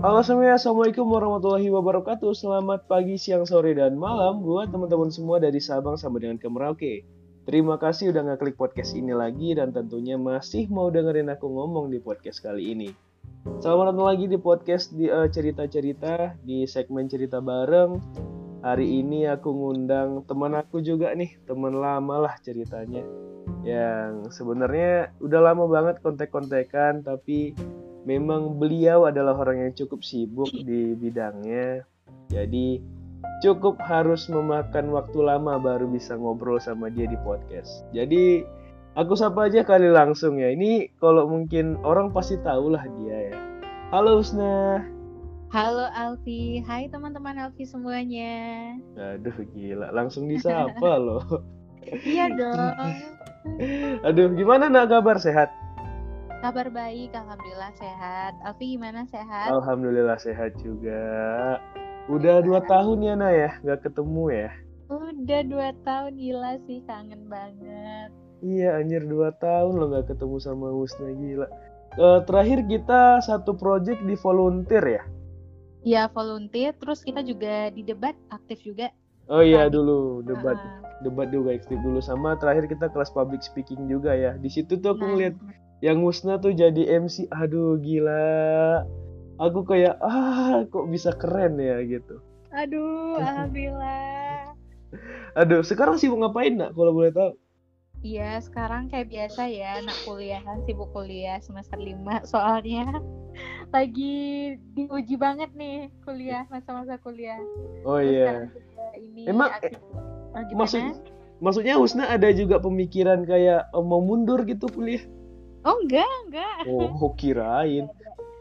Halo semuanya, Assalamualaikum warahmatullahi wabarakatuh. Selamat pagi, siang, sore, dan malam Buat teman-teman semua dari Sabang sampai dengan ke Merauke. Terima kasih udah ngeklik podcast ini lagi Dan tentunya masih mau dengerin aku ngomong di podcast kali ini. Selamat datang lagi di podcast di uh, cerita-cerita Di segmen cerita bareng. Hari ini aku ngundang teman aku juga nih Teman lama lah ceritanya. Yang sebenarnya udah lama banget kontek-kontekan Tapi memang beliau adalah orang yang cukup sibuk di bidangnya. Jadi cukup harus memakan waktu lama baru bisa ngobrol sama dia di podcast. Jadi aku sapa aja kali langsung ya. Ini kalau mungkin orang pasti tahu lah dia ya. Halo Usna. Halo Alfi, hai teman-teman Alfi semuanya. Aduh gila, langsung disapa loh. iya dong. Aduh, gimana nak kabar sehat? Kabar baik, alhamdulillah sehat. Alfi gimana sehat? Alhamdulillah sehat juga. Udah dua tahun ya Nah ya, nggak ketemu ya? Udah dua tahun gila sih, kangen banget. Iya anjir dua tahun lo nggak ketemu sama Husna gila. Uh, terakhir kita satu project di volunteer ya? Iya volunteer, terus kita juga di debat aktif juga. Oh iya dulu debat, uh. debat juga aktif dulu sama terakhir kita kelas public speaking juga ya. Di situ tuh aku nah. ngeliat yang Musna tuh jadi MC aduh gila aku kayak ah kok bisa keren ya gitu aduh alhamdulillah aduh sekarang sih mau ngapain nak kalau boleh tahu Iya, sekarang kayak biasa ya, anak kuliahan sibuk kuliah semester 5 soalnya lagi diuji banget nih kuliah masa-masa kuliah. Oh iya. Ini Emang eh, maksud maksudnya Husna ada juga pemikiran kayak oh, mau mundur gitu kuliah? Oh enggak, enggak. Oh, kirain.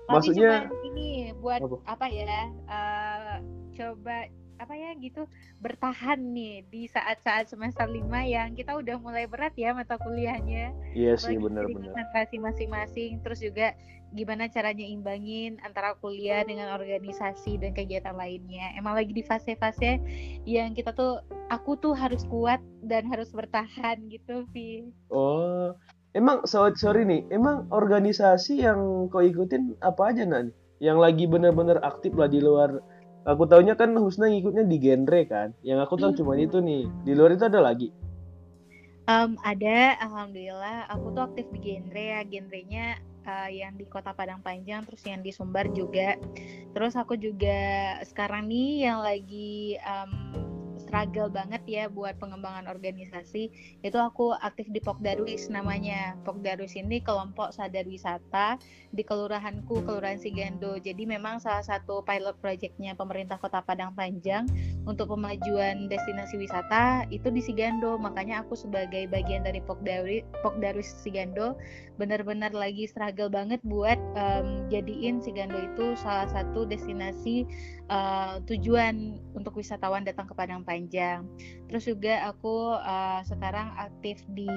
Maksudnya ini buat apa, apa ya? Uh, coba apa ya gitu bertahan nih di saat-saat semester lima yang kita udah mulai berat ya mata kuliahnya. Iya sih benar-benar. Konsentrasi masing-masing terus juga gimana caranya imbangin antara kuliah dengan organisasi dan kegiatan lainnya. Emang lagi di fase-fase yang kita tuh aku tuh harus kuat dan harus bertahan gitu, Vi. Oh, Emang sorry, sorry nih, emang organisasi yang kau ikutin apa aja nan? Yang lagi bener-bener aktif lah di luar. Aku taunya kan Husna ngikutnya di genre kan. Yang aku tahu cuma itu nih. Di luar itu ada lagi. Um, ada, alhamdulillah. Aku tuh aktif di genre ya. Genrenya uh, yang di Kota Padang Panjang, terus yang di Sumbar juga. Terus aku juga sekarang nih yang lagi um, struggle banget ya buat pengembangan organisasi. Itu aku aktif di Pokdarwis namanya. Pokdarwis ini kelompok sadar wisata di kelurahanku Kelurahan Sigando. Jadi memang salah satu pilot projectnya pemerintah Kota Padang Panjang untuk pemajuan destinasi wisata itu di Sigando. Makanya aku sebagai bagian dari Pokdarwis Pokdarwis Sigando benar-benar lagi struggle banget buat um, jadiin Sigando itu salah satu destinasi uh, tujuan untuk wisatawan datang ke Padang Panjang. Terus juga aku uh, sekarang aktif di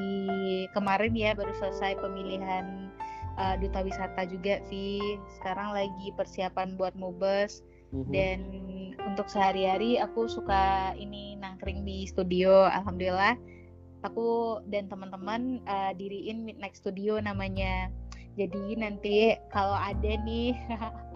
kemarin ya baru selesai pemilihan uh, duta wisata juga Vi. Sekarang lagi persiapan buat mubes mm-hmm. dan untuk sehari-hari aku suka ini nangkring di studio. Alhamdulillah aku dan teman-teman uh, diriin Midnight Studio namanya. Jadi nanti kalau ada nih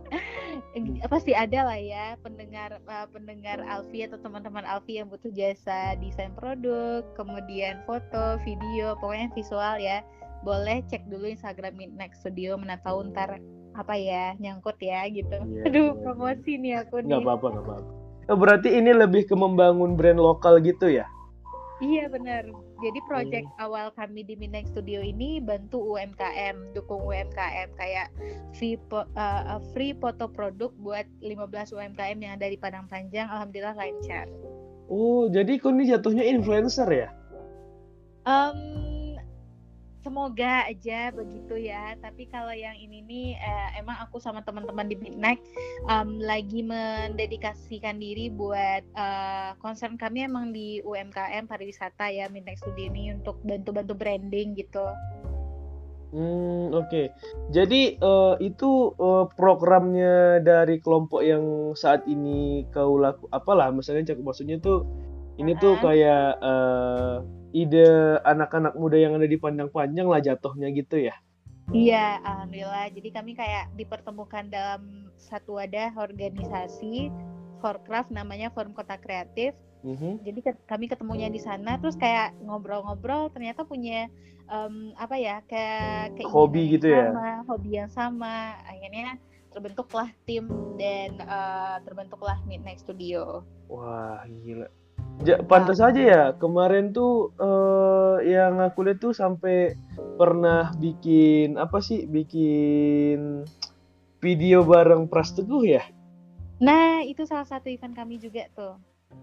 pasti ada lah ya pendengar uh, pendengar Alfi atau teman-teman Alfi yang butuh jasa desain produk, kemudian foto, video, pokoknya visual ya. Boleh cek dulu Instagram Midnight Studio mana tahu ntar apa ya nyangkut ya gitu. Yeah, Aduh, yeah. promosi nih aku nih. Gak apa-apa, gak apa-apa. Oh, berarti ini lebih ke membangun brand lokal gitu ya? Iya benar. Jadi project hmm. awal kami di Minang Studio ini bantu UMKM, dukung UMKM kayak free po, uh, free foto produk buat 15 UMKM yang ada di Padang Panjang. Alhamdulillah lancar. Oh, jadi kau ini jatuhnya influencer ya? Um, semoga aja begitu ya tapi kalau yang ini nih eh, emang aku sama teman-teman di Midnight um, lagi mendedikasikan diri buat uh, concern kami emang di UMKM pariwisata ya Midnight Studio ini untuk bantu-bantu branding gitu Hmm, oke. Okay. Jadi uh, itu uh, programnya dari kelompok yang saat ini kau laku apalah misalnya maksudnya tuh ini uh -huh. tuh kayak uh, ide anak-anak muda yang ada di pandang panjang lah jatuhnya gitu ya Iya, alhamdulillah. Jadi kami kayak dipertemukan dalam satu wadah organisasi Forcraft namanya Forum Kota Kreatif. Mhm. Jadi ke- kami ketemunya di sana, terus kayak ngobrol-ngobrol, ternyata punya em, apa ya kayak keinginan Hobi gitu ya? sama, hobi yang sama. Akhirnya terbentuklah tim dan eh, terbentuklah Midnight Studio. Wah, gila. Ja, pantas aja ya. Kemarin tuh eh, yang aku lihat tuh sampai pernah bikin apa sih? Bikin video bareng Pras Teguh ya? Nah, itu salah satu event kami juga tuh.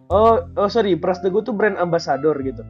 Oh, oh sorry, Pras Teguh tuh brand ambassador gitu.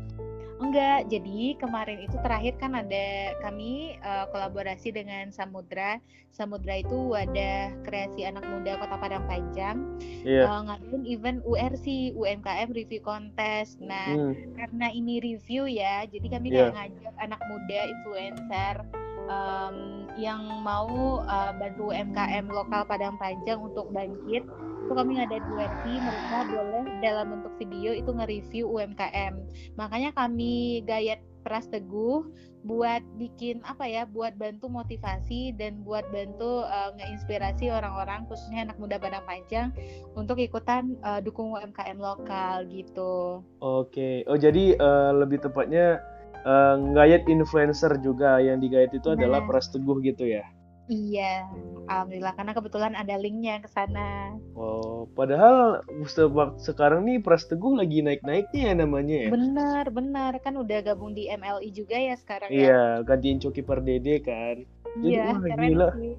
Enggak, jadi kemarin itu terakhir kan ada kami eh, kolaborasi dengan Samudra. Samudra itu wadah kreasi anak muda Kota Padang Panjang. Iya. eh, ngadain event URC, UMKM Review Contest. Nah, Hmm. karena ini review ya, jadi kami Iya. kayak ngajak anak muda influencer em, yang mau eh, bantu UMKM lokal Padang Panjang untuk bangkit. Itu kami ngadain URC, mereka boleh dalam bentuk video itu nge-review UMKM. Makanya kami gayat Pras Teguh buat bikin apa ya, buat bantu motivasi dan buat bantu eh, ngeinspirasi orang-orang khususnya anak muda Padang Panjang untuk ikutan eh, dukung UMKM lokal gitu. Oke. Oh, jadi eh, lebih tepatnya eh, ngayat influencer juga yang digayat itu adalah Nah. Pras Teguh gitu ya. Iya, alhamdulillah karena kebetulan ada linknya ke sana. Oh, padahal sebab sekarang nih Pras Teguh lagi naik-naiknya ya namanya ya. Bener, bener kan udah gabung di MLI juga ya sekarang ya. Iya, gantiin Coki Pardede kan. Jadi, Iya, wah, keren gila. sih.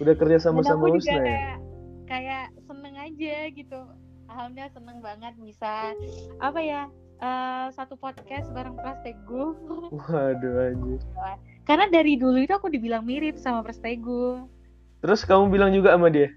Udah kerja sama-sama Husna ya. kayak kayak seneng aja gitu. Alhamdulillah seneng banget bisa apa ya eh, satu podcast bareng Pras Teguh. Waduh anjir. Karena dari dulu itu aku dibilang mirip sama Pras Teguh. Terus kamu bilang juga sama dia?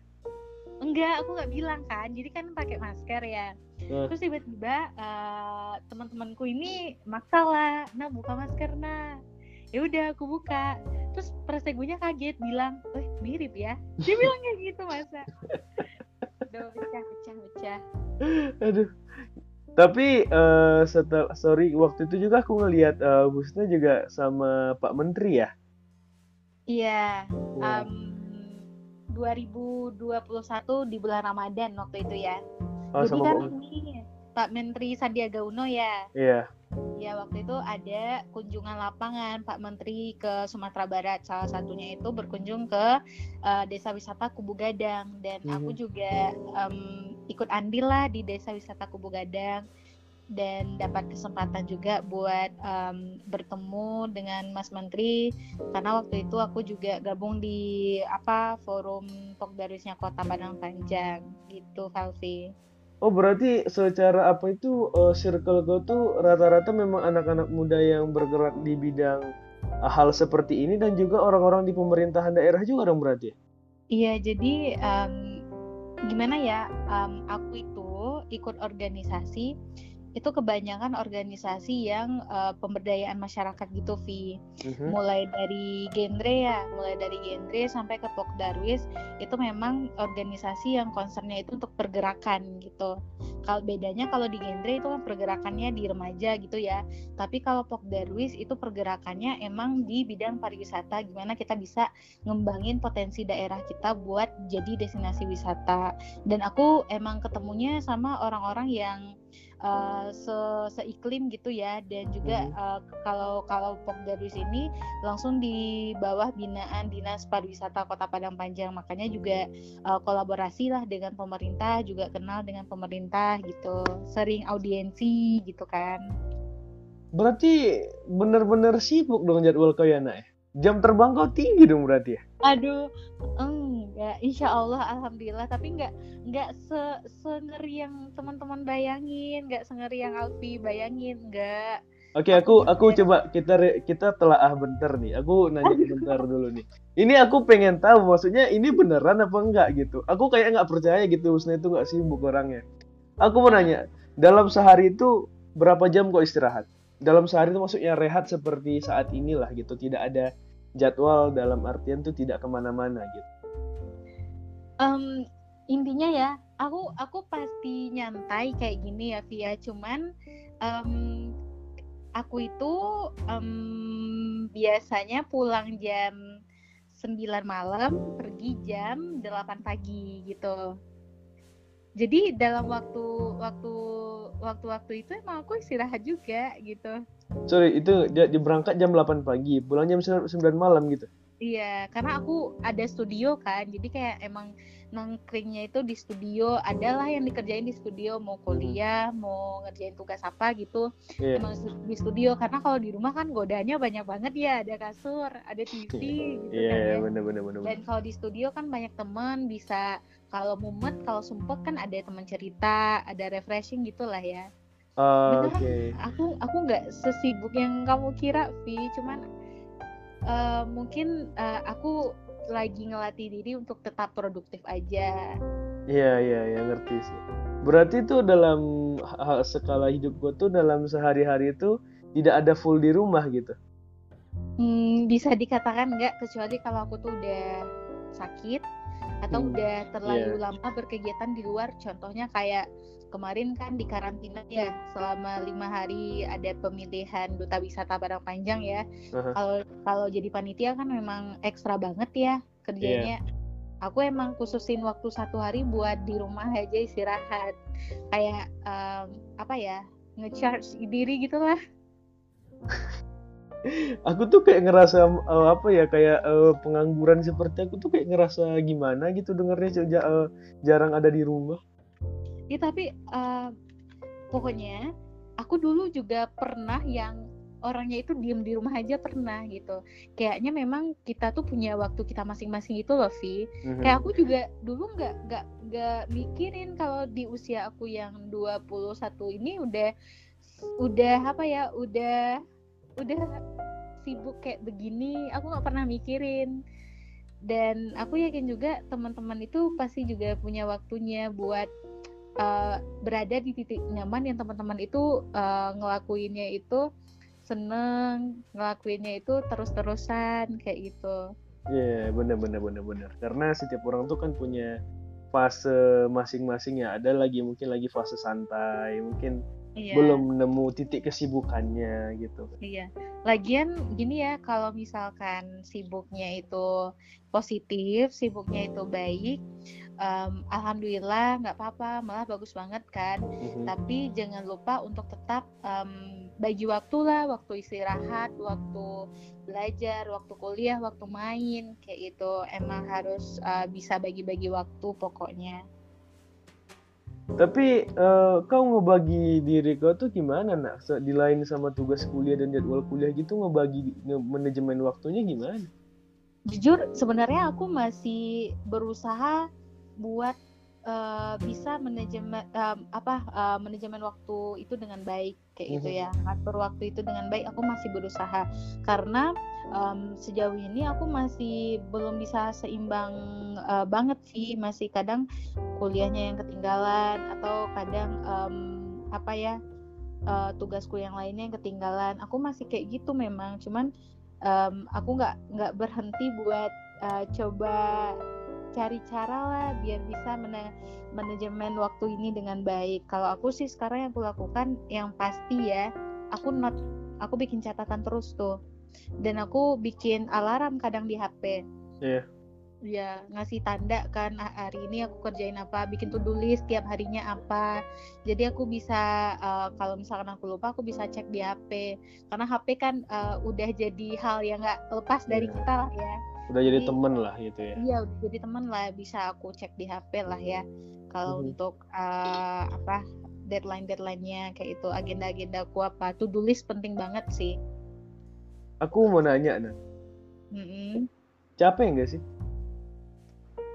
Enggak, aku nggak bilang kan. Jadi kan pakai masker ya. Hmm. Terus tiba-tiba eh, teman-temanku ini maksa lah, nah buka masker nah. Ya udah aku buka. Terus prasegunya kaget bilang, "Eh, mirip ya." Dia bilang kayak gitu masa. Duh, pecah, pecah, pecah. Aduh. Tapi eh setel sorry waktu itu juga aku ngelihat eh, Husna juga sama Pak Menteri ya. Iya, Wah. em, 2021 di bulan Ramadan waktu itu ya. Oh, Jadi kan Pak ini Pak Menteri Sandiaga Uno ya. Iya. Ya waktu itu ada kunjungan lapangan Pak Menteri ke Sumatera Barat. Salah satunya itu berkunjung ke eh, desa wisata Kubu Gadang dan aku Mhm. juga em, ikut andil lah di desa wisata Kubu Gadang dan dapat kesempatan juga buat em, bertemu dengan Mas Menteri karena waktu itu aku juga gabung di apa forum Pokdarwisnya Kota Padang Panjang gitu Valvi. Oh berarti secara apa itu eh, circle kau tuh rata-rata memang anak-anak muda yang bergerak di bidang eh, hal seperti ini dan juga orang-orang di pemerintahan daerah juga dong berarti. ya? Iya, jadi em, gimana ya? em, aku itu ikut organisasi itu kebanyakan organisasi yang eh, pemberdayaan masyarakat gitu, Vi. Mhm. Mulai dari genre ya, mulai dari genre sampai ke Pokdarwis itu memang organisasi yang concernnya itu untuk pergerakan gitu. Kalau bedanya kalau di genre itu kan pergerakannya di remaja gitu ya. Tapi kalau Pokdarwis itu pergerakannya emang di bidang pariwisata gimana kita bisa ngembangin potensi daerah kita buat jadi destinasi wisata. Dan aku emang ketemunya sama orang-orang yang uh, se seiklim gitu ya. Dan juga uh, kalau kalau Pokdarwis ini langsung di bawah binaan Dinas Pariwisata Kota Padang Panjang. Makanya juga uh, kolaborasi lah dengan pemerintah juga kenal dengan pemerintah gitu. Sering audiensi gitu kan. Berarti bener-bener sibuk dong jadwal kau ya nak ya? Jam terbang kau tinggi dong berarti ya? aduh insya Allah alhamdulillah tapi enggak enggak se sengeri yang teman-teman bayangin enggak sengeri yang Alfi bayangin enggak Oke, Aku aku aku coba kita kita telaah bentar nih. Aku nanya bentar dulu nih. Ini aku pengen tahu maksudnya ini beneran apa enggak gitu. Aku kayak nggak percaya gitu Husna itu nggak sibuk orangnya. Aku mau nanya, dalam sehari itu berapa jam kok istirahat? Dalam sehari itu maksudnya rehat seperti saat inilah gitu, tidak ada jadwal dalam artian tuh tidak ke mana-mana gitu. Em, intinya ya aku aku pasti nyantai kayak gini ya Via. Cuman em, aku itu em, biasanya pulang jam 9 malam pergi jam 8 pagi gitu. Jadi dalam waktu waktu waktu-waktu itu emang aku istirahat juga gitu. Sorry itu dia berangkat jam 8 pagi pulang jam 9 malam gitu iya karena aku ada studio kan jadi kayak emang nongkringnya itu di studio adalah yang dikerjain di studio mau kuliah mau ngerjain tugas apa gitu yeah. emang di studio karena kalau di rumah kan godanya banyak banget ya ada kasur ada TV gitu yeah, kan ya bener, bener, bener, dan kalau di studio kan banyak teman bisa kalau mumet kalau sumpah kan ada teman cerita ada refreshing gitulah ya uh, Oke. Okay. Aku aku nggak sesibuk yang kamu kira, Vi. Cuman uh, mungkin uh, aku lagi ngelatih diri untuk tetap produktif aja. Iya iya iya ngerti sih. Berarti tuh dalam skala hidup gue tuh dalam sehari-hari itu tidak ada full di rumah gitu. Hmm, bisa dikatakan enggak kecuali kalau aku tuh udah sakit atau hmm, udah terlalu yeah. lama berkegiatan di luar. Contohnya kayak kemarin kan di karantina ya selama lima hari ada pemilihan duta wisata Padang Panjang ya. Kalau uh-huh. kalau jadi panitia kan memang ekstra banget ya kerjanya. Yeah. Aku emang khususin waktu satu hari buat di rumah aja istirahat, kayak um, apa ya ngecharge diri gitulah. aku tuh kayak ngerasa uh, apa ya kayak uh, pengangguran seperti aku tuh kayak ngerasa gimana gitu dengarnya uh, jarang ada di rumah ya tapi uh, pokoknya aku dulu juga pernah yang orangnya itu diem di rumah aja pernah gitu. Kayaknya memang kita tuh punya waktu kita masing-masing gitu loh Vi mm-hmm. kayak aku juga dulu nggak nggak nggak mikirin kalau di usia aku yang 21 ini udah udah apa ya udah udah sibuk kayak begini aku nggak pernah mikirin. Dan aku yakin juga teman-teman itu pasti juga punya waktunya buat uh, berada di titik nyaman yang teman-teman itu uh, ngelakuinnya itu seneng ngelakuinnya itu terus-terusan kayak gitu. Iya, yeah, bener bener bener bener. Karena setiap orang tuh kan punya fase masing-masing ya. Ada lagi mungkin lagi fase santai, mungkin iya. belum nemu titik kesibukannya gitu. Iya. Lagian gini ya, kalau misalkan sibuknya itu positif, sibuknya itu baik, um, alhamdulillah nggak apa-apa malah bagus banget kan. Mm-hmm. tapi jangan lupa untuk tetap um, bagi waktu lah waktu istirahat waktu belajar waktu kuliah waktu main kayak itu emang harus uh, bisa bagi-bagi waktu pokoknya. Tapi uh, kau ngebagi diri kau tuh gimana nak? Di lain sama tugas kuliah dan jadwal kuliah gitu ngebagi nge manajemen waktunya gimana? Jujur sebenarnya aku masih berusaha buat uh, bisa manajemen um, apa uh, manajemen waktu itu dengan baik kayak gitu ya. Mhm. ngatur waktu itu dengan baik aku masih berusaha. Karena um, sejauh ini aku masih belum bisa seimbang uh, banget sih. Masih kadang kuliahnya yang ketinggalan atau kadang um, apa ya uh, tugasku yang lainnya yang ketinggalan. Aku masih kayak gitu memang. Cuman um, aku nggak nggak berhenti buat uh, coba cari cara lah biar bisa mana manajemen waktu ini dengan baik. Kalau aku sih sekarang yang aku lakukan yang pasti ya, aku not aku bikin catatan terus tuh. Dan aku bikin alarm kadang di HP. Yeah. Ya, ngasih tanda kan ah, hari ini aku kerjain apa, bikin to-do list tiap harinya apa. Jadi aku bisa uh, kalau misalkan aku lupa aku bisa cek di HP. Karena HP kan uh, udah jadi hal yang nggak lepas dari yeah. kita lah ya udah jadi, temen lah gitu ya iya udah jadi temen lah bisa aku cek di HP lah ya kalau hmm. untuk uh, apa deadline deadlinenya kayak itu agenda agenda aku apa to do list penting banget sih aku mau nanya nih mm -hmm. capek nggak sih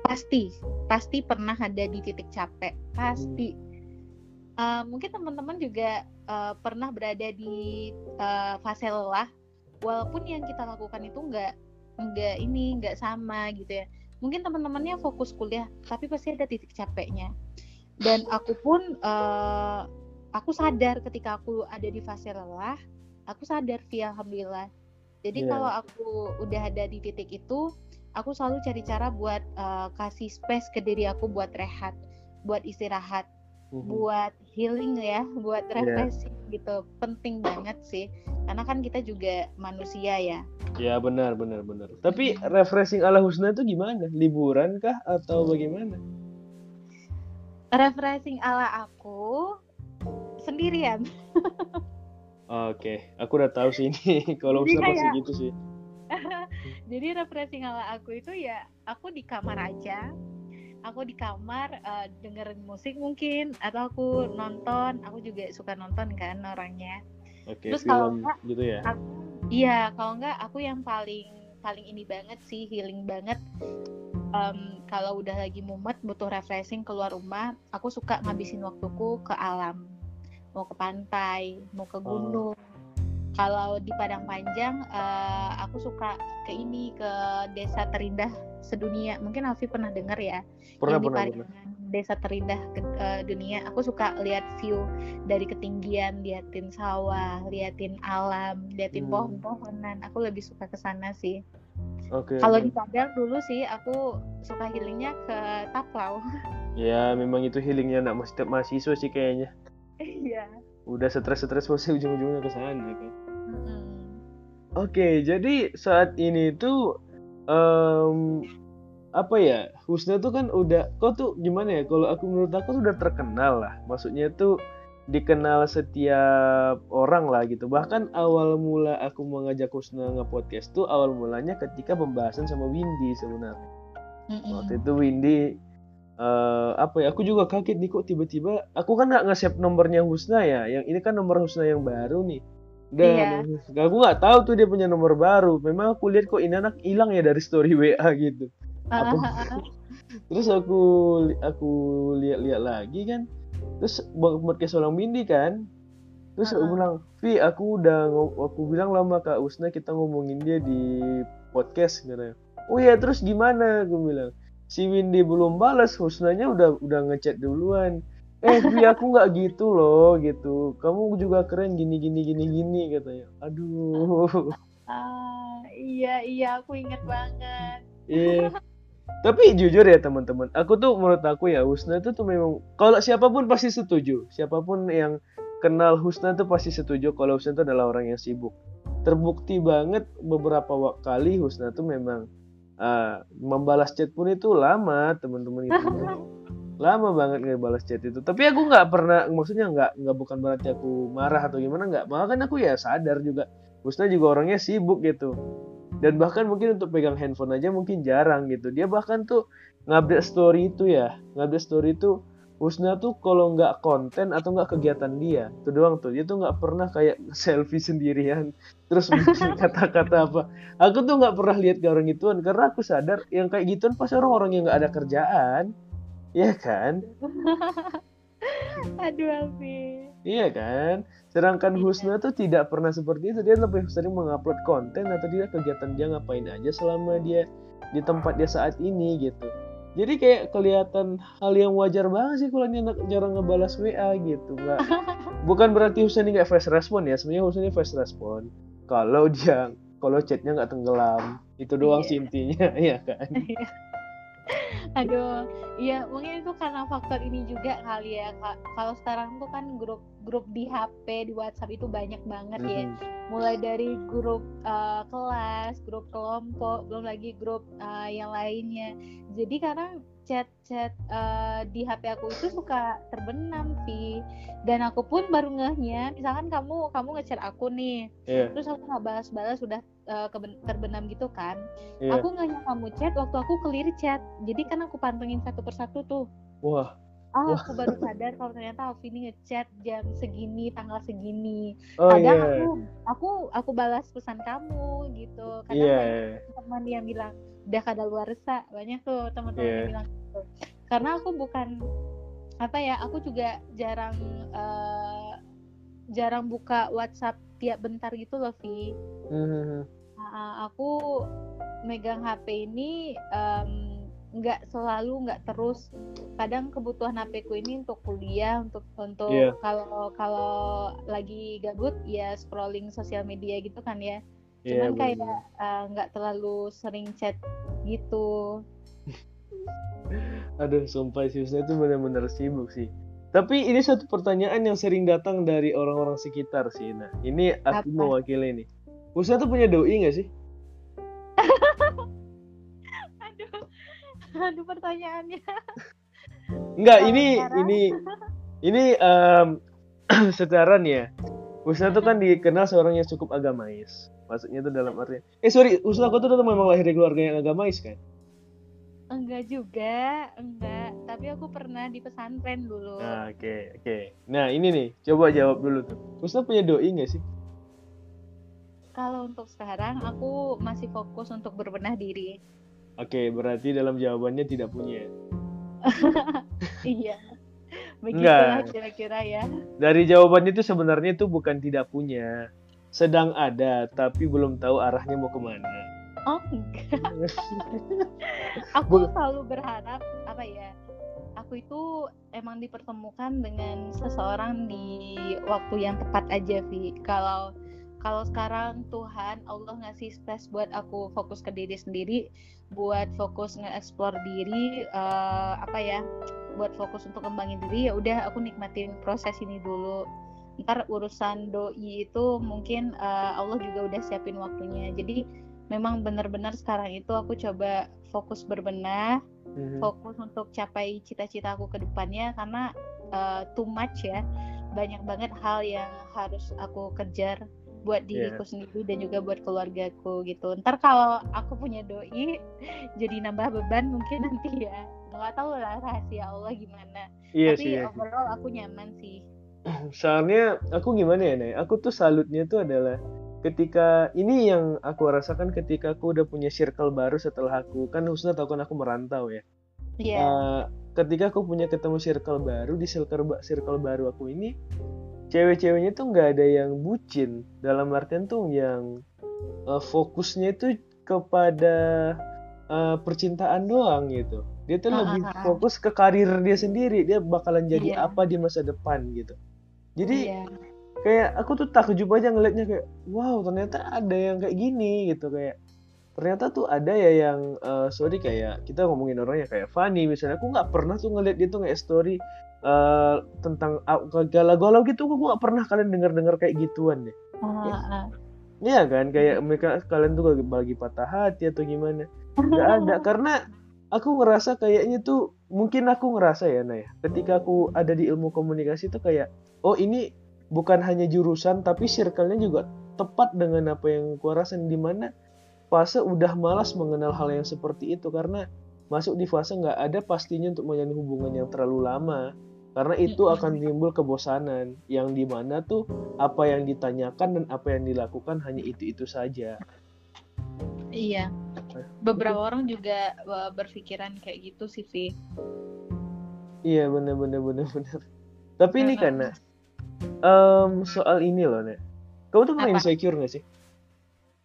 pasti. Pasti pernah ada di titik capek. Pasti. Hmm. uh, mungkin teman-teman juga uh, pernah berada di uh, fase lelah. Walaupun yang kita lakukan itu enggak nggak ini nggak sama gitu ya. Mungkin teman-temannya fokus kuliah tapi pasti ada titik capeknya. Dan aku pun uh, aku sadar ketika aku ada di fase lelah aku sadar via alhamdulillah. Jadi yeah. kalau aku udah ada di titik itu aku selalu cari cara buat uh, kasih space ke diri aku buat rehat buat istirahat Mhm. buat healing ya, buat Iya. refreshing gitu. Penting banget sih. Karena kan kita juga manusia ya. Ya benar benar benar. Tapi refreshing ala Husna itu gimana? Liburan kah atau bagaimana? Refreshing ala aku sendirian. Oke, aku udah tahu sih ini. Kalau Husna pasti kayak- gitu sih. Jadi refreshing ala aku itu ya aku di kamar aja. Aku di kamar eh, dengerin musik mungkin atau aku nonton. Aku juga suka nonton kan orangnya. Oke, Terus kalau enggak, gitu ya. Aku iya kalau enggak aku yang paling paling ini banget sih healing banget. Em, kalau udah lagi mumet butuh refreshing keluar rumah, aku suka ngabisin waktuku ke alam. Mau ke pantai, mau ke gunung. Kalau di Padang Panjang, eh, aku suka ke ini ke desa terindah sedunia. Mungkin Alfi pernah dengar ya. Pernah yang di pernah pernah. Pariaman, desa terindah ke eh, dunia. Aku suka lihat view dari ketinggian, liatin sawah, liatin alam, liatin Hmm. pohon-pohonan. Aku lebih suka ke sana sih. Oke. Kalau di Padang dulu sih aku suka healingnya ke Taplau. Ya, memang itu healingnya anak mahasiswa sih kayaknya. Iya. Udah stres-stres pasti ujung-ujungnya ke sana kan. Oke, jadi saat ini tuh em, apa ya? Husna tuh kan udah kau tuh gimana ya? Kalau aku menurut aku tuh udah terkenal lah. Maksudnya tuh dikenal setiap orang lah gitu. Bahkan awal mula aku mengajak Husna nge-podcast tuh awal mulanya ketika pembahasan sama Windy sebenarnya. Mm-mm. Waktu itu Windy eh, apa ya? Aku juga kaget nih kok tiba-tiba aku kan nggak nge-save nomornya Husna ya. Yang ini kan nomor Husna yang baru nih. Dan aku nggak tahu tuh dia punya nomor baru. Memang aku lihat kok ini anak hilang ya dari story WA gitu. Apa? Terus aku aku lihat-lihat lagi kan. Terus buat podcast orang Windy kan. Terus aku Uh-uh. bilang, Vi, aku udah aku bilang lama Kak Usna kita ngomongin dia di podcast katanya. Oh ya, terus gimana? Aku bilang. Si Windy belum balas, Husnanya udah udah ngechat duluan. Eh, Vi, aku nggak gitu loh, gitu. Kamu juga keren gini gini gini gini katanya. Aduh. Ah, iya iya aku inget banget. Iya. Tapi jujur ya teman-teman, aku tuh menurut aku ya Husna itu tuh memang kalau siapa pun pasti setuju. Siapa pun yang kenal Husna tuh pasti setuju kalau Husna itu adalah orang yang sibuk. Terbukti banget beberapa kali Husna tuh memang ah, membalas chat pun itu lama teman-teman itu. lama banget nggak balas chat itu. Tapi aku nggak pernah, maksudnya nggak nggak bukan berarti aku marah atau gimana nggak. Malah kan aku ya sadar juga. Husna juga orangnya sibuk gitu. Dan bahkan mungkin untuk pegang handphone aja mungkin jarang gitu. Dia bahkan tuh ngupdate story itu ya. Ngupdate story itu Husna tuh kalau nggak konten atau nggak kegiatan dia itu doang tuh. Dia tuh nggak pernah kayak selfie sendirian. Terus bikin kata-kata apa. Aku tuh nggak pernah lihat ke orang gituan. Karena aku sadar yang kayak gituan pasti orang-orang yang nggak ada kerjaan Iya kan Aduh Alfi. Iya kan? Sedangkan Iya. Husna tuh tidak pernah seperti itu. Dia lebih sering mengupload konten atau dia kegiatan dia ngapain aja selama dia di tempat dia saat ini gitu. Jadi kayak kelihatan hal yang wajar banget sih kalau anak jarang ngebalas WA gitu. Nggak, bukan berarti Husna ini nggak fast respon ya. Sebenarnya Husna ini fast respon. Kalau dia kalau chatnya nggak tenggelam, itu doang Iya. sih intinya, ya kan? Aduh, iya mungkin itu karena faktor ini juga kali ya. Kalau sekarang tuh kan grup-grup di HP, di WhatsApp itu banyak banget ya. Mhm. Mulai dari grup eh, kelas, grup kelompok, belum lagi grup eh, yang lainnya. Jadi kadang chat-chat eh, di HP aku itu suka terbenam sih. Dan aku pun baru ngehnya, misalkan kamu kamu ngechat aku nih, Iya, terus aku nggak balas-balas sudah eh, keben- terbenam gitu kan. iya. Aku nggak kamu chat waktu aku clear chat. Jadi kan aku pantengin satu persatu tuh. Wah, Ah, Wah. aku baru sadar kalau ternyata Alfi ini ngechat jam segini, tanggal segini. oh Kadang iya, aku aku aku balas pesan kamu gitu. Kadang iya, banyak teman yang bilang udah kadaluarsa. Banyak tuh teman-teman Iya. yang bilang gitu. Karena aku bukan apa ya, aku juga jarang eh, jarang buka WhatsApp tiap bentar gitu loh, Vi. Mhm. Nah, aku megang HP ini em, nggak selalu nggak terus kadang kebutuhan HP ku ini untuk kuliah untuk untuk Iya. kalau kalau lagi gabut ya scrolling sosial media gitu kan ya Iya, cuman kayak bener. eh, nggak terlalu sering chat gitu Aduh, sumpah sih Husna itu benar-benar sibuk sih. Tapi ini satu pertanyaan yang sering datang dari orang-orang sekitar sih. Nah, ini aku Apa? mewakili nih. Husna tuh punya doi nggak sih? aduh aduh pertanyaannya Enggak, ini ini ini em, secara nih ya. Husna tuh kan dikenal seorang yang cukup agamais. Maksudnya tuh dalam artian. Eh sorry, Husna aku tuh memang lahir dari keluarga yang agamais kan? enggak juga enggak tapi aku pernah di pesantren dulu Nah, oke, oke. Nah, ini nih, coba jawab dulu tuh. Husna punya doi nggak sih? kalau untuk sekarang aku masih fokus untuk berbenah diri Oke, berarti dalam jawabannya tidak punya. iya begitulah kira-kira ya Dari jawabannya itu sebenarnya itu bukan tidak punya. Sedang ada, tapi belum tahu arahnya mau ke mana. oh enggak. Aku selalu berharap apa ya aku itu emang dipertemukan dengan seseorang di waktu yang tepat aja Vi. Kalau kalau sekarang Tuhan Allah ngasih space buat aku fokus ke diri sendiri buat fokus nge-explore diri eh, apa ya buat fokus untuk kembangin diri ya udah aku nikmatin proses ini dulu ntar urusan doi itu mungkin eh, Allah juga udah siapin waktunya. Jadi memang benar-benar sekarang itu aku coba fokus berbenah Mhm. fokus untuk capai cita-cita aku ke depannya karena uh, too much ya. Banyak banget hal yang harus aku kejar buat diriku sendiri dan juga buat keluargaku gitu. Ntar kalau aku punya doi jadi nambah beban mungkin nanti ya. Nggak tahu lah rahasia Allah gimana. Iya tapi sih. iya overall aku nyaman sih Soalnya aku gimana ya, Nay? Aku tuh salutnya tuh adalah ketika ini yang aku rasakan ketika aku udah punya circle baru setelah aku kan Husna tahu kan aku merantau ya. Iya Eh, ketika aku punya ketemu circle baru di circle circle baru aku ini cewek-ceweknya tuh nggak ada yang bucin dalam artian tuh yang eh, fokusnya itu kepada eh, percintaan doang gitu dia tuh Ah, lebih ah, ah. fokus ke karir dia sendiri dia bakalan jadi Iya. apa di masa depan gitu jadi iya. kayak aku tuh takjub aja ngeliatnya kayak wow ternyata ada yang kayak gini gitu kayak ternyata tuh ada ya yang eh, sorry kayak kita ngomongin orangnya kayak Fanny misalnya aku nggak pernah tuh ngeliat dia tuh nge story eh, tentang ah, galau-galau gitu aku nggak pernah kalian dengar-dengar kayak gituan deh Ah, ah. Iya kan kayak mereka kalian tuh lagi, lagi patah hati atau gimana. Nggak ada karena aku ngerasa kayaknya tuh mungkin aku ngerasa ya Naya ketika aku ada di ilmu komunikasi tuh kayak oh ini bukan hanya jurusan tapi circle-nya juga tepat dengan apa yang aku rasain di mana fase udah malas mengenal hal yang seperti itu karena masuk di fase nggak ada pastinya untuk menjalin hubungan yang terlalu lama karena itu akan timbul kebosanan yang di mana tuh apa yang ditanyakan dan apa yang dilakukan hanya itu itu saja Iya. Beberapa orang juga berpikiran kayak gitu sih, Vi. Iya bener bener bener bener. Tapi ini karena em, soal ini loh Nek. Kamu tuh pernah Apa? insecure gak sih?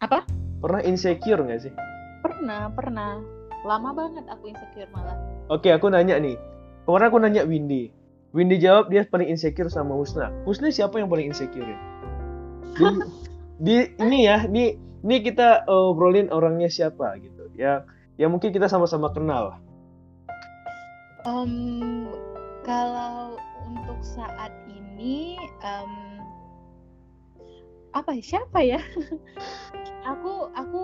Apa? Pernah insecure gak sih? Pernah, pernah. Lama banget aku insecure malah. Oke aku nanya nih. Kemarin aku nanya Windy. Windy jawab dia paling insecure sama Husna. Husna siapa yang paling insecure? ya? Di, di ini ya, ini ini kita obrolin orangnya siapa gitu. Ya ya mungkin kita sama-sama kenal. Em, kalau untuk saat ini, em, apa ya, siapa ya? aku aku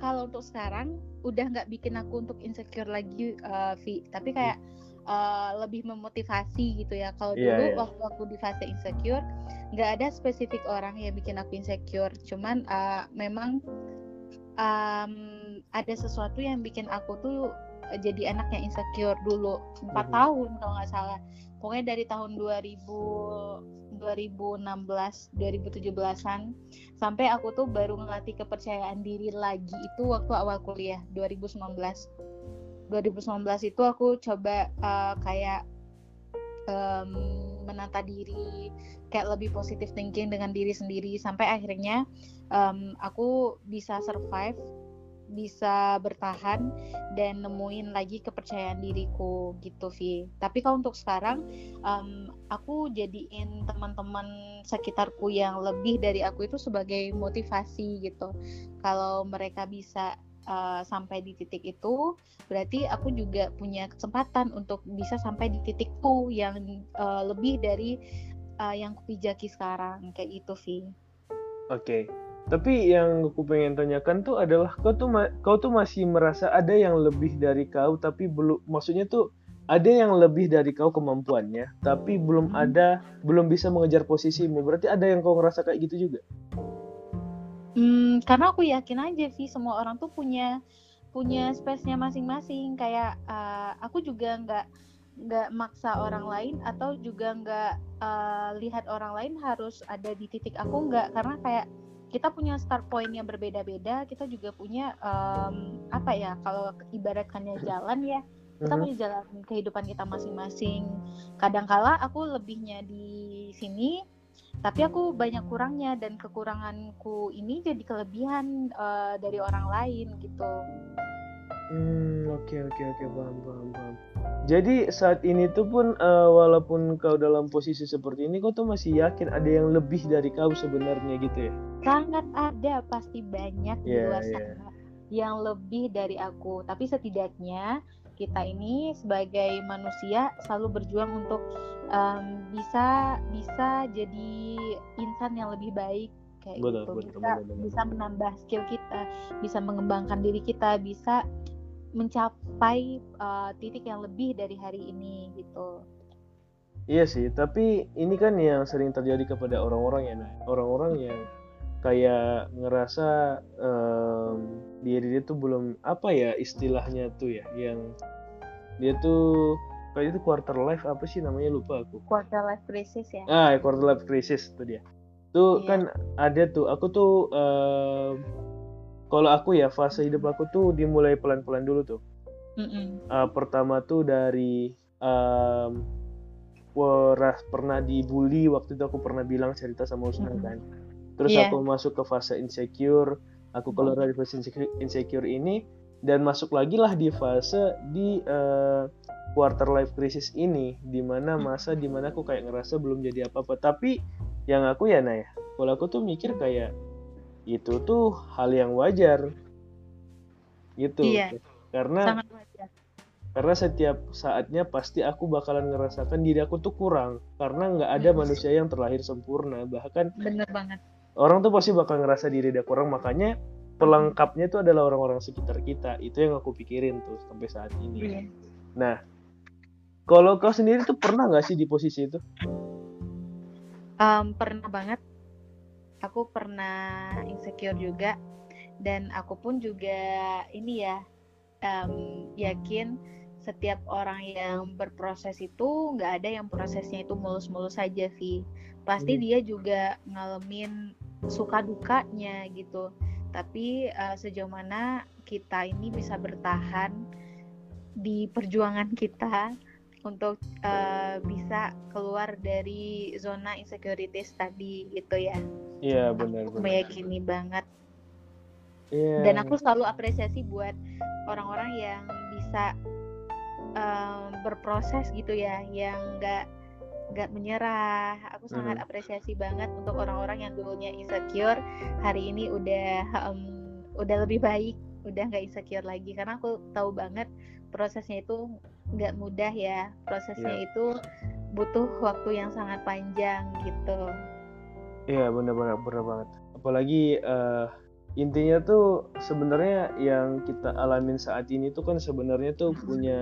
kalau untuk sekarang udah nggak bikin aku untuk insecure lagi, eh, Vi. Tapi kayak eh, lebih memotivasi gitu ya. Kalau Iya, dulu iya. waktu aku di fase insecure, nggak ada spesifik orang yang bikin aku insecure. Cuman eh, memang em, ada sesuatu yang bikin aku tuh jadi anak yang insecure dulu empat Mhm. tahun kalau nggak salah pokoknya dari tahun 2000 2016 2017an sampai aku tuh baru ngelatih kepercayaan diri lagi itu waktu awal kuliah 2019 2019 itu aku coba eh, kayak em, menata diri kayak lebih positive thinking dengan diri sendiri sampai akhirnya em, aku bisa survive bisa bertahan dan nemuin lagi kepercayaan diriku gitu Vi. Tapi kalau untuk sekarang em, aku jadiin teman-teman sekitarku yang lebih dari aku itu sebagai motivasi gitu. Kalau mereka bisa uh, sampai di titik itu berarti aku juga punya kesempatan untuk bisa sampai di titikku yang uh, lebih dari uh, yang kupijaki sekarang kayak itu Vi. Oke. Okay. Tapi yang aku pengen tanyakan tuh adalah kau tuh kau tuh masih merasa ada yang lebih dari kau tapi belum maksudnya tuh ada yang lebih dari kau kemampuannya tapi belum hmm. ada belum bisa mengejar posisimu berarti ada yang kau ngerasa kayak gitu juga Hmm, karena aku yakin aja sih semua orang tuh punya punya space-nya masing-masing. Kayak uh, aku juga nggak nggak maksa orang lain atau juga nggak uh, lihat orang lain harus ada di titik aku nggak karena kayak kita punya start point yang berbeda-beda kita juga punya um, apa ya kalau ibaratkannya jalan ya kita mhm. punya jalan kehidupan kita masing-masing kadangkala aku lebihnya di sini tapi aku banyak kurangnya dan kekuranganku ini jadi kelebihan uh, dari orang lain gitu. Hmm oke okay, oke okay, oke okay. paham paham paham. Jadi saat ini tuh pun uh, walaupun kau dalam posisi seperti ini, kau tuh masih yakin ada yang lebih dari kau sebenarnya gitu ya? Sangat ada pasti banyak yeah, di iya, luar iya. sana yeah. yang lebih dari aku. Tapi setidaknya kita ini sebagai manusia selalu berjuang untuk um, bisa bisa jadi insan yang lebih baik kayak betul, gitu betul, bisa betul, betul. bisa menambah skill kita bisa mengembangkan diri kita bisa mencapai uh, titik yang lebih dari hari ini gitu. Iya sih tapi ini kan yang sering terjadi kepada orang-orang ya orang-orang yang kayak ngerasa um, dia dia tuh belum apa ya istilahnya tuh ya yang dia tuh kayak itu quarter life apa sih namanya lupa aku. Quarter life crisis ya? Ah quarter life crisis tuh dia. Tuh iya. kan ada tuh aku tuh uh, kalau aku ya fase hidup aku tuh dimulai pelan-pelan dulu tuh mm -mm. Uh, pertama tuh dari um, pernah dibully waktu itu aku pernah bilang cerita sama Usman mm -hmm. kan terus yeah. aku masuk ke fase insecure aku keluar dari fase insecure ini dan masuk lagi lah di fase di uh, quarter life crisis ini di mana masa di mana aku kayak ngerasa belum jadi apa-apa tapi yang aku ya Naya kalau aku tuh mikir kayak itu tuh hal yang wajar. Gitu. Iya, karena karena setiap saatnya pasti aku bakalan ngerasakan diri aku tuh kurang. Karena nggak ada manusia yang terlahir sempurna. Bahkan bener banget. orang tuh pasti bakal ngerasa diri dia kurang. Makanya pelengkapnya itu adalah orang-orang sekitar kita. Itu yang aku pikirin tuh sampai saat ini. Iya. nah kalau kau sendiri tuh pernah nggak sih di posisi itu? Um, pernah banget aku pernah insecure juga dan aku pun juga ini ya um, yakin setiap orang yang berproses itu nggak ada yang prosesnya itu mulus-mulus saja sih pasti hmm. dia juga ngalamin suka dukanya gitu tapi uh, sejauh mana kita ini bisa bertahan di perjuangan kita untuk uh, bisa keluar dari zona insecurities tadi gitu ya. Iya benar. Aku meyakini banget. Yeah. Dan aku selalu apresiasi buat orang-orang yang bisa um, berproses gitu ya, yang nggak nggak menyerah. Aku mm. sangat apresiasi banget untuk orang-orang yang dulunya insecure, hari ini udah um, udah lebih baik, udah nggak insecure lagi. Karena aku tahu banget prosesnya itu nggak mudah ya, prosesnya yeah. itu butuh waktu yang sangat panjang gitu. Iya benar-benar benar banget. Apalagi uh, intinya tuh sebenarnya yang kita alamin saat ini tuh kan sebenarnya tuh punya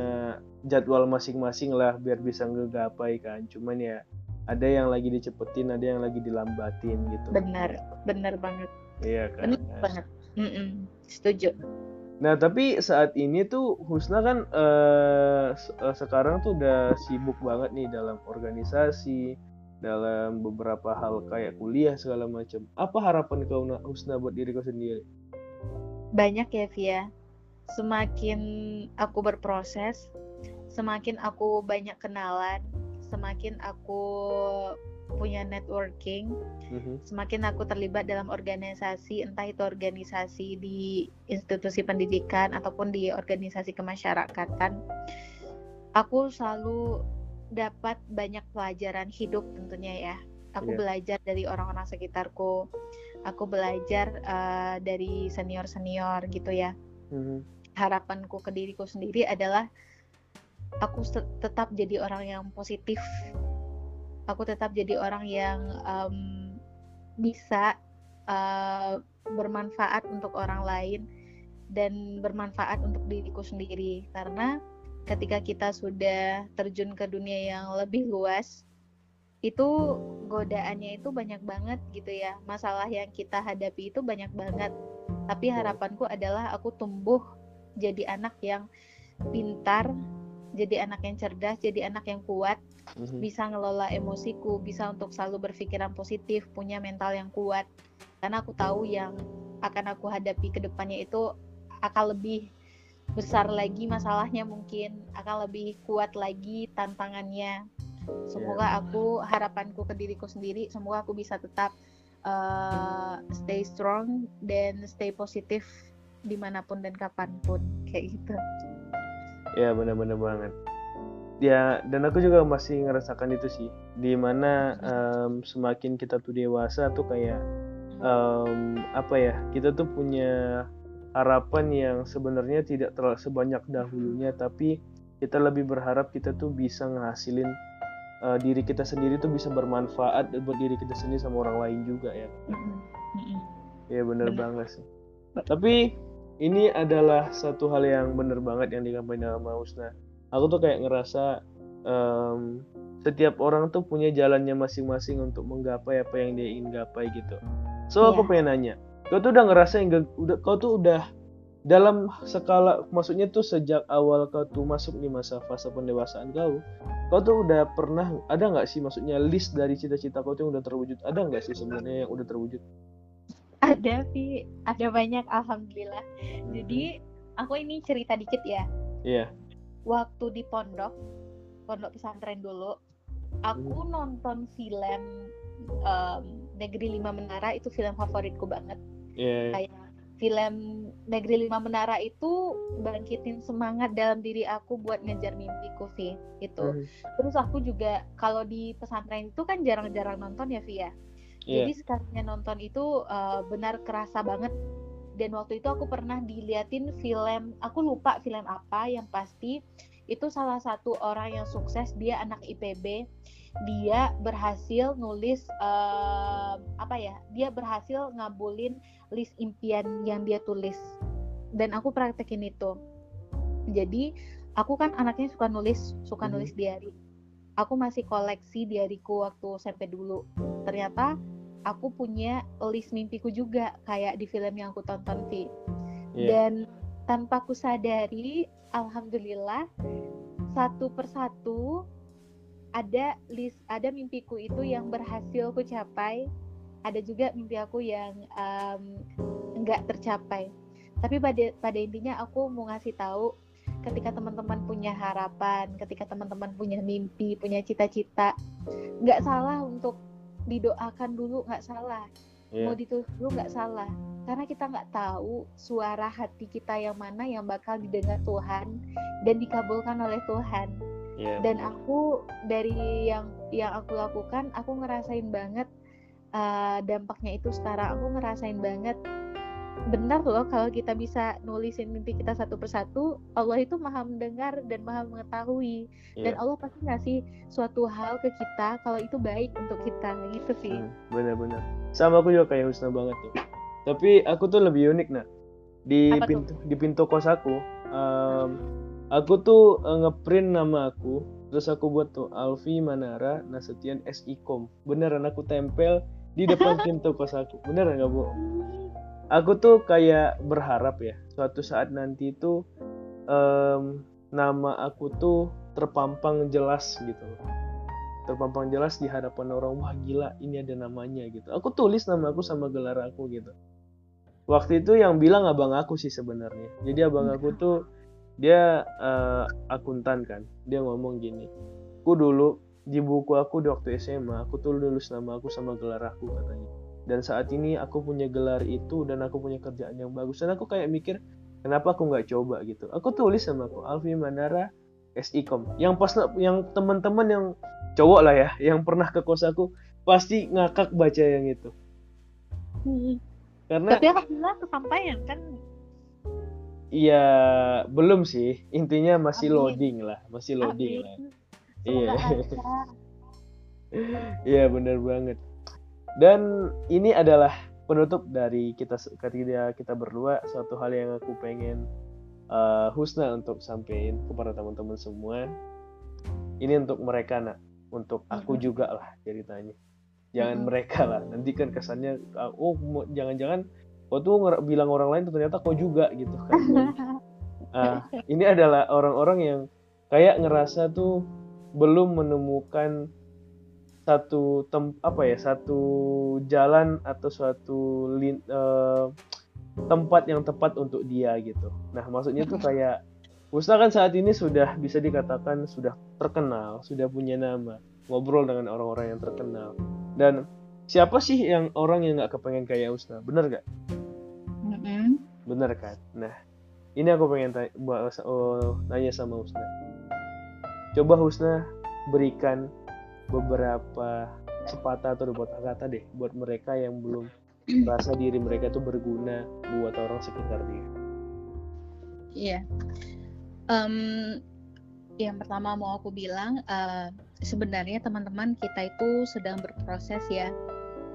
jadwal masing-masing lah biar bisa ngegapai kan. Cuman ya ada yang lagi dicepetin ada yang lagi dilambatin gitu. Benar benar banget. Iya kan benar banget. Mm -mm. setuju. Nah tapi saat ini tuh Husna kan uh, sekarang tuh udah sibuk banget nih dalam organisasi dalam beberapa hal kayak kuliah segala macam. Apa harapan kau Husna buat diri kau sendiri? Banyak ya Via. Semakin aku berproses, semakin aku banyak kenalan, semakin aku punya networking, mm-hmm. semakin aku terlibat dalam organisasi, entah itu organisasi di institusi pendidikan ataupun di organisasi kemasyarakatan, aku selalu dapat banyak pelajaran hidup tentunya ya. Aku yeah. belajar dari orang-orang sekitarku. Aku belajar uh, dari senior-senior gitu ya. Mhm. harapanku ke diriku sendiri adalah aku tetap jadi orang yang positif aku tetap jadi orang yang em, bisa eh, bermanfaat untuk orang lain dan bermanfaat untuk diriku sendiri karena ketika kita sudah terjun ke dunia yang lebih luas itu godaannya itu banyak banget gitu ya masalah yang kita hadapi itu banyak banget tapi harapanku adalah aku tumbuh jadi anak yang pintar jadi anak yang cerdas jadi anak yang kuat Mhm. bisa ngelola emosiku, bisa untuk selalu berpikiran positif, punya mental yang kuat. Karena aku tahu yang akan aku hadapi ke depannya itu akan lebih besar lagi masalahnya mungkin, akan lebih kuat lagi tantangannya. Semoga aku harapanku ke diriku sendiri, semoga aku bisa tetap uh, stay strong dan stay positif di mana pun dan kapan pun kayak gitu. Ya benar-benar banget. Ya dan aku juga masih ngerasakan itu sih. Di mana em, semakin kita tuh dewasa tuh kayak em, apa ya kita tuh punya harapan yang sebenarnya tidak terlalu sebanyak dahulunya tapi kita lebih berharap kita tuh bisa ngehasilin eh, diri kita sendiri tuh bisa bermanfaat buat diri kita sendiri sama orang lain juga ya. Ya bener banget sih. Tapi ini adalah satu hal yang bener banget yang dikampanye sama Usna. Aku tuh kayak ngerasa em, setiap orang tuh punya jalannya masing-masing untuk menggapai apa yang dia ingin gapai gitu. So aku Iya. pengen nanya, kau tuh udah ngerasa yang udah kau tuh udah dalam skala maksudnya tuh sejak awal kau tuh masuk di masa fase pendewasaan kau, kau tuh udah pernah ada nggak sih maksudnya list dari cita-cita kau tuh yang udah terwujud? Ada nggak sih sebenarnya yang udah terwujud? Ada Vi, ada banyak alhamdulillah. Jadi aku ini cerita dikit ya. Iya. Waktu di pondok, pondok pesantren dulu, aku nonton film em, Negeri Lima Menara itu film favoritku banget. Iya. Kayak film Negeri Lima Menara itu bangkitin semangat dalam diri aku buat ngejar mimpiku Vi. Itu. Terus aku juga kalau di pesantren itu kan jarang-jarang nonton ya Vi ya. Iya. Jadi sekalinya nonton itu uh, benar kerasa banget. Dan waktu itu aku pernah diliatin film, aku lupa film apa yang pasti itu salah satu orang yang sukses dia anak IPB. Dia berhasil nulis uh, apa ya? Dia berhasil ngabulin list impian yang dia tulis. Dan aku praktekin itu. Jadi aku kan anaknya suka nulis, suka Mhm. nulis diary. Aku masih koleksi diariku waktu SMP dulu. Ternyata aku punya list mimpiku juga kayak di film yang aku tonton Vi. Iya. Dan tanpa aku sadari, alhamdulillah satu persatu ada list ada mimpiku itu yang berhasil aku capai. Ada juga mimpi aku yang nggak tercapai. Tapi pada pada intinya aku mau ngasih tahu ketika teman-teman punya harapan, ketika teman-teman punya mimpi, punya cita-cita, nggak salah untuk didoakan dulu, nggak salah. Iya. Mau ditulis dulu nggak salah. Karena kita nggak tahu suara hati kita yang mana yang bakal didengar Tuhan dan dikabulkan oleh Tuhan. Iya. Dan aku dari yang yang aku lakukan, aku ngerasain banget uh, dampaknya itu sekarang. Aku ngerasain banget benar loh kalau kita bisa nulisin mimpi kita satu persatu Allah itu maha mendengar dan maha mengetahui. Dan Iya. Allah pasti ngasih suatu hal ke kita kalau itu baik untuk kita gitu sih. Hmm, bener-bener sama aku juga kayak Husna banget tuh. Tapi aku tuh lebih unik nah di Apa tuh? pintu di pintu kos aku em, aku tuh eh, ngeprint nama aku terus aku buat tuh Alfi Manara Nasution SIKOM beneran aku tempel di depan pintu kos aku. Beneran nggak bohong aku tuh kayak berharap ya suatu saat nanti itu em, nama aku tuh terpampang jelas gitu. Terpampang jelas di hadapan orang wah gila ini ada namanya gitu. Aku tulis nama aku sama gelar aku gitu. Waktu itu yang bilang abang aku sih sebenarnya. Jadi abang aku tuh dia eh, akuntan kan. Dia ngomong gini aku dulu di buku aku di waktu SMA aku tuh nulis nama aku sama gelar aku katanya dan saat ini aku punya gelar itu dan aku punya kerjaan yang bagus dan aku kayak mikir kenapa aku nggak coba gitu aku tulis sama aku Alfi Manara SIKOM yang pas yang teman-teman yang cowok lah ya yang pernah ke kos aku pasti ngakak baca yang itu karena tapi alhamdulillah kesampaian kan Iya, belum sih. Intinya masih Amin. loading lah, masih loading Amin. lah. Iya. Iya, benar banget. Dan ini adalah penutup dari kita ketika kita berdua suatu hal yang aku pengen uh, Husna untuk sampaikan kepada teman-teman semua. Ini untuk mereka nak, untuk aku juga lah ceritanya. Jangan mereka lah. Nanti kan kesannya oh jangan-jangan kau tuh bilang orang lain ternyata kau juga gitu kan uh, ini adalah orang-orang yang kayak ngerasa tuh belum menemukan satu tem apa ya satu jalan atau suatu lin, uh, tempat yang tepat untuk dia gitu nah maksudnya tuh kayak Usta kan saat ini sudah bisa dikatakan sudah terkenal, sudah punya nama, ngobrol dengan orang-orang yang terkenal. Dan siapa sih yang orang yang nggak kepengen kayak Usta? Bener gak? bener kan nah ini aku pengen tanya, oh, nanya sama Husna coba Husna berikan beberapa sepatah atau beberapa kata deh buat mereka yang belum merasa diri mereka itu berguna buat orang sekitar dia iya um, yang pertama mau aku bilang uh, sebenarnya teman-teman kita itu sedang berproses ya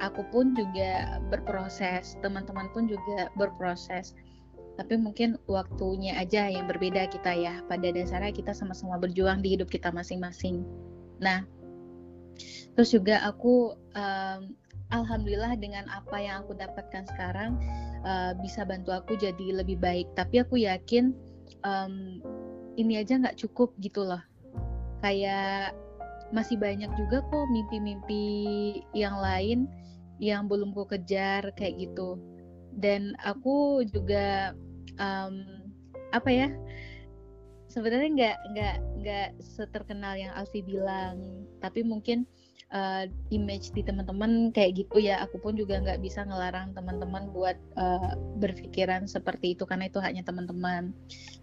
aku pun juga berproses, teman-teman pun juga berproses. Tapi mungkin waktunya aja yang berbeda kita ya. Pada dasarnya kita sama-sama berjuang di hidup kita masing-masing. Nah, terus juga aku um, alhamdulillah dengan apa yang aku dapatkan sekarang uh, bisa bantu aku jadi lebih baik. Tapi aku yakin um, ini aja nggak cukup gitu loh. Kayak masih banyak juga kok mimpi-mimpi yang lain yang belum ku kejar kayak gitu dan aku juga um, apa ya sebenarnya nggak nggak nggak seterkenal yang Alfi bilang. Tapi mungkin uh, image di teman-teman kayak gitu ya. Aku pun juga nggak bisa ngelarang teman-teman buat uh, berpikiran seperti itu karena itu hanya teman-teman.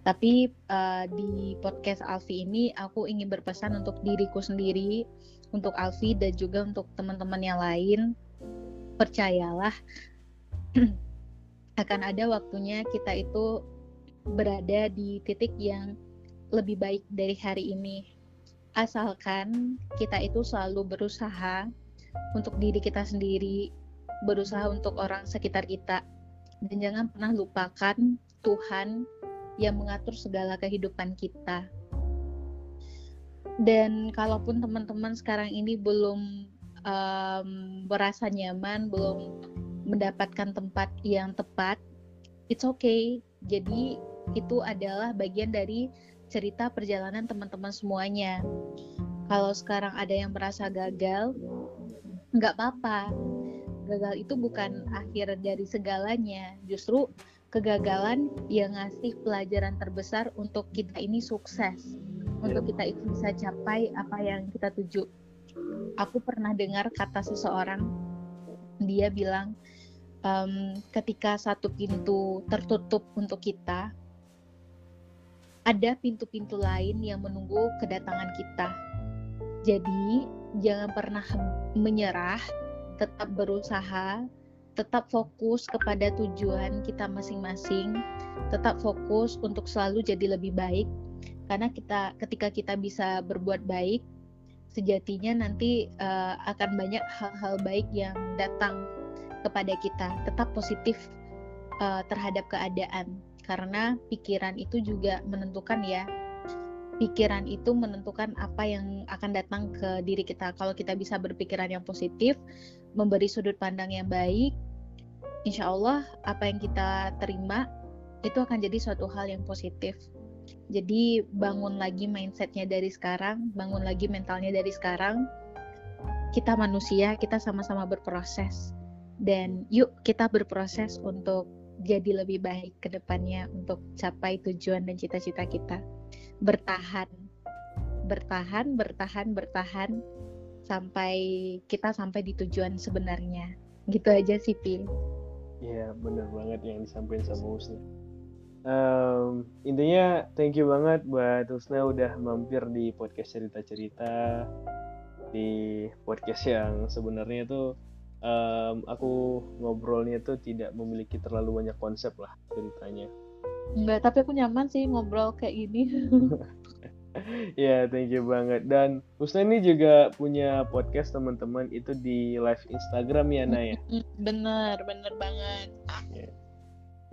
Tapi uh, di podcast Alfi ini aku ingin berpesan untuk diriku sendiri untuk Alfi dan juga untuk teman-teman yang lain. Percayalah akan ada waktunya kita itu berada di titik yang lebih baik dari hari ini. Asalkan kita itu selalu berusaha untuk diri kita sendiri, berusaha untuk orang sekitar kita, dan jangan pernah lupakan Tuhan yang mengatur segala kehidupan kita. Dan kalaupun teman-teman sekarang ini belum um, merasa nyaman, belum mendapatkan tempat yang tepat, it's okay. Jadi itu adalah bagian dari cerita perjalanan teman-teman semuanya. Kalau sekarang ada yang merasa gagal, nggak apa-apa. Gagal itu bukan akhir dari segalanya. Justru kegagalan yang ngasih pelajaran terbesar untuk kita ini sukses. Untuk kita itu bisa capai apa yang kita tuju aku pernah dengar kata seseorang dia bilang um, ketika satu pintu tertutup untuk kita ada pintu-pintu lain yang menunggu kedatangan kita. Jadi jangan pernah menyerah tetap berusaha tetap fokus kepada tujuan kita masing-masing tetap fokus untuk selalu jadi lebih baik. Karena kita ketika kita bisa berbuat baik sejatinya nanti uh, akan banyak hal-hal baik yang datang kepada kita. Tetap positif uh, terhadap keadaan karena pikiran itu juga menentukan ya. Pikiran itu menentukan apa yang akan datang ke diri kita. Kalau kita bisa berpikiran yang positif, memberi sudut pandang yang baik, insya Allah apa yang kita terima itu akan jadi suatu hal yang positif. Jadi bangun lagi mindsetnya dari sekarang, bangun lagi mentalnya dari sekarang. Kita manusia, kita sama-sama berproses. Dan yuk kita berproses untuk jadi lebih baik ke depannya untuk capai tujuan dan cita-cita kita. Bertahan, bertahan, bertahan, bertahan sampai kita sampai di tujuan sebenarnya. Gitu aja sih, Pi. Iya, bener banget yang disampaikan sama Husni um, intinya thank you banget buat Husna udah mampir di podcast cerita-cerita di podcast yang sebenarnya tuh um, aku ngobrolnya tuh tidak memiliki terlalu banyak konsep lah ceritanya Enggak, tapi aku nyaman sih ngobrol kayak gini. ya, thank you banget. Dan Husna ini juga punya podcast teman-teman itu di live Instagram ya, Naya. Bener, bener banget.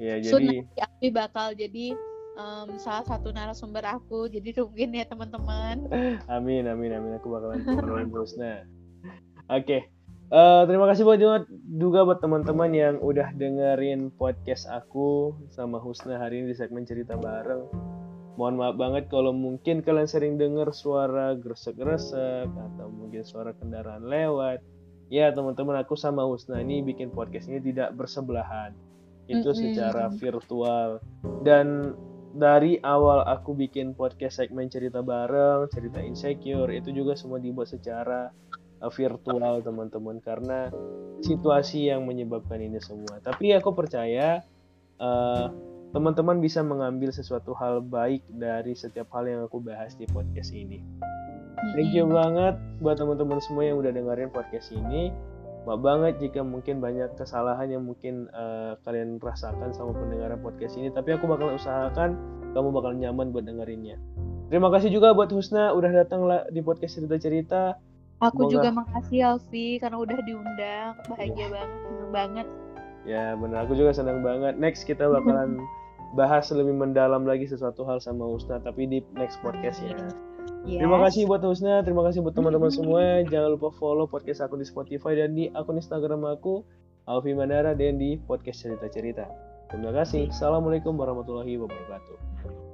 Ya, ya so, jadi nanti Afi bakal jadi um, salah satu narasumber aku. Jadi tungguin ya teman-teman. amin, amin, amin. Aku bakalan ngobrolin Husna. Oke. Okay. Uh, terima kasih buat juga buat teman-teman yang udah dengerin podcast aku sama Husna hari ini di segmen cerita bareng. Mohon maaf banget kalau mungkin kalian sering dengar suara gresek-gresek atau mungkin suara kendaraan lewat. Ya teman-teman aku sama Husna ini bikin podcast ini tidak bersebelahan. Itu secara virtual dan dari awal aku bikin podcast segmen cerita bareng, cerita insecure itu juga semua dibuat secara virtual teman-teman karena situasi yang menyebabkan ini semua. Tapi aku percaya uh, teman-teman bisa mengambil sesuatu hal baik dari setiap hal yang aku bahas di podcast ini. Thank you banget buat teman-teman semua yang udah dengerin podcast ini. Maaf banget jika mungkin banyak kesalahan yang mungkin uh, kalian rasakan sama pendengaran podcast ini, tapi aku bakal usahakan kamu bakal nyaman buat dengerinnya. Terima kasih juga buat Husna udah datang di podcast cerita-cerita. Aku Semoga. juga makasih Alfi karena udah diundang. Bahagia ya. banget, seneng banget. Ya benar, aku juga senang banget. Next kita bakalan bahas lebih mendalam lagi sesuatu hal sama Husna, tapi di next podcast ya. Yes. Terima kasih buat Husna, terima kasih buat teman-teman semua. Jangan lupa follow podcast aku di Spotify dan di akun Instagram aku Alfi Mandara dan di podcast cerita-cerita. Terima kasih. Assalamualaikum warahmatullahi wabarakatuh.